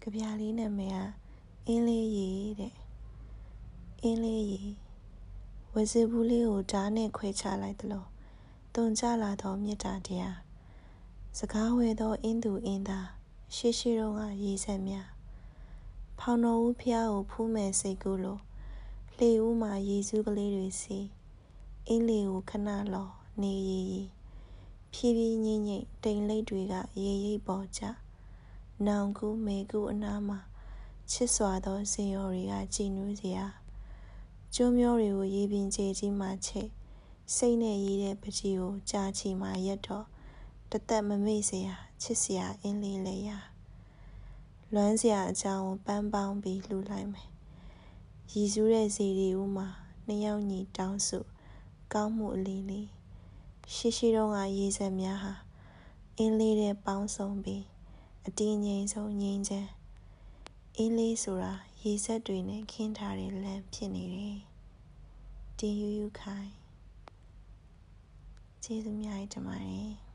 ကြပြလေးနာမည်ကအင်းလေးရီတဲ့အင်းလေးရီဝစီဘူးလေးကိုဓာတ်နဲ့ခွဲချလိုက်သလိုတွန်ကြလာသောမေတ္တာတရားစကားဝဲသောအင်းသူအင်းသားရှိရှိတော့ကရေးဆက်များဖောင်တော်ဦးဖျားကိုဖူးမဲ့စိတ်ကူးလို့လှေဦးမှာရေစူးကလေးတွေစီအင်းလေးကိုခဏလောနေရီရီဖြည်းဖြည်းညင်ညိတ်တိမ်လိပ်တွေကရေရိပ်ပေါ်ကြ နောင်ကူမေကူအနားမှာချစ်စွာသောစင်ရော်တွေကကြည်နူးစရာကျွမ်းမျိုးတွေကိုရေပြင်ကျေကြီးမှချိတ်စိတ်နဲ့ရေးတဲ့ပကြီးကိုကြာချီမှရက်တော့တသက်မမေ့စရာချစ်စရာအင်းလေးလေရာလွမ်းစရာအကြောင်းကိုပန်းပေါင်းပြီးလှူလိုက်မယ်ရည်စူးတဲ့စီရီဦးမှာနှစ်ယောက်ညီတောင်းစုကောင်းမှုအလေးလေးရှိရှိတော့ကရေးဆက်များဟာအင်းလေးတဲ့ပေါင်းစုံပြီး အတင်းငိမ်ဆုံးငိမ့်ချမ်းအင်းလေးဆိုတာရေစက်တွေနဲ့ခင်းထားတဲ့လမ်းဖြစ်နေတယ်။တင်ယူယူခိုင်ကျေးဇူးများတင်ပါတယ်။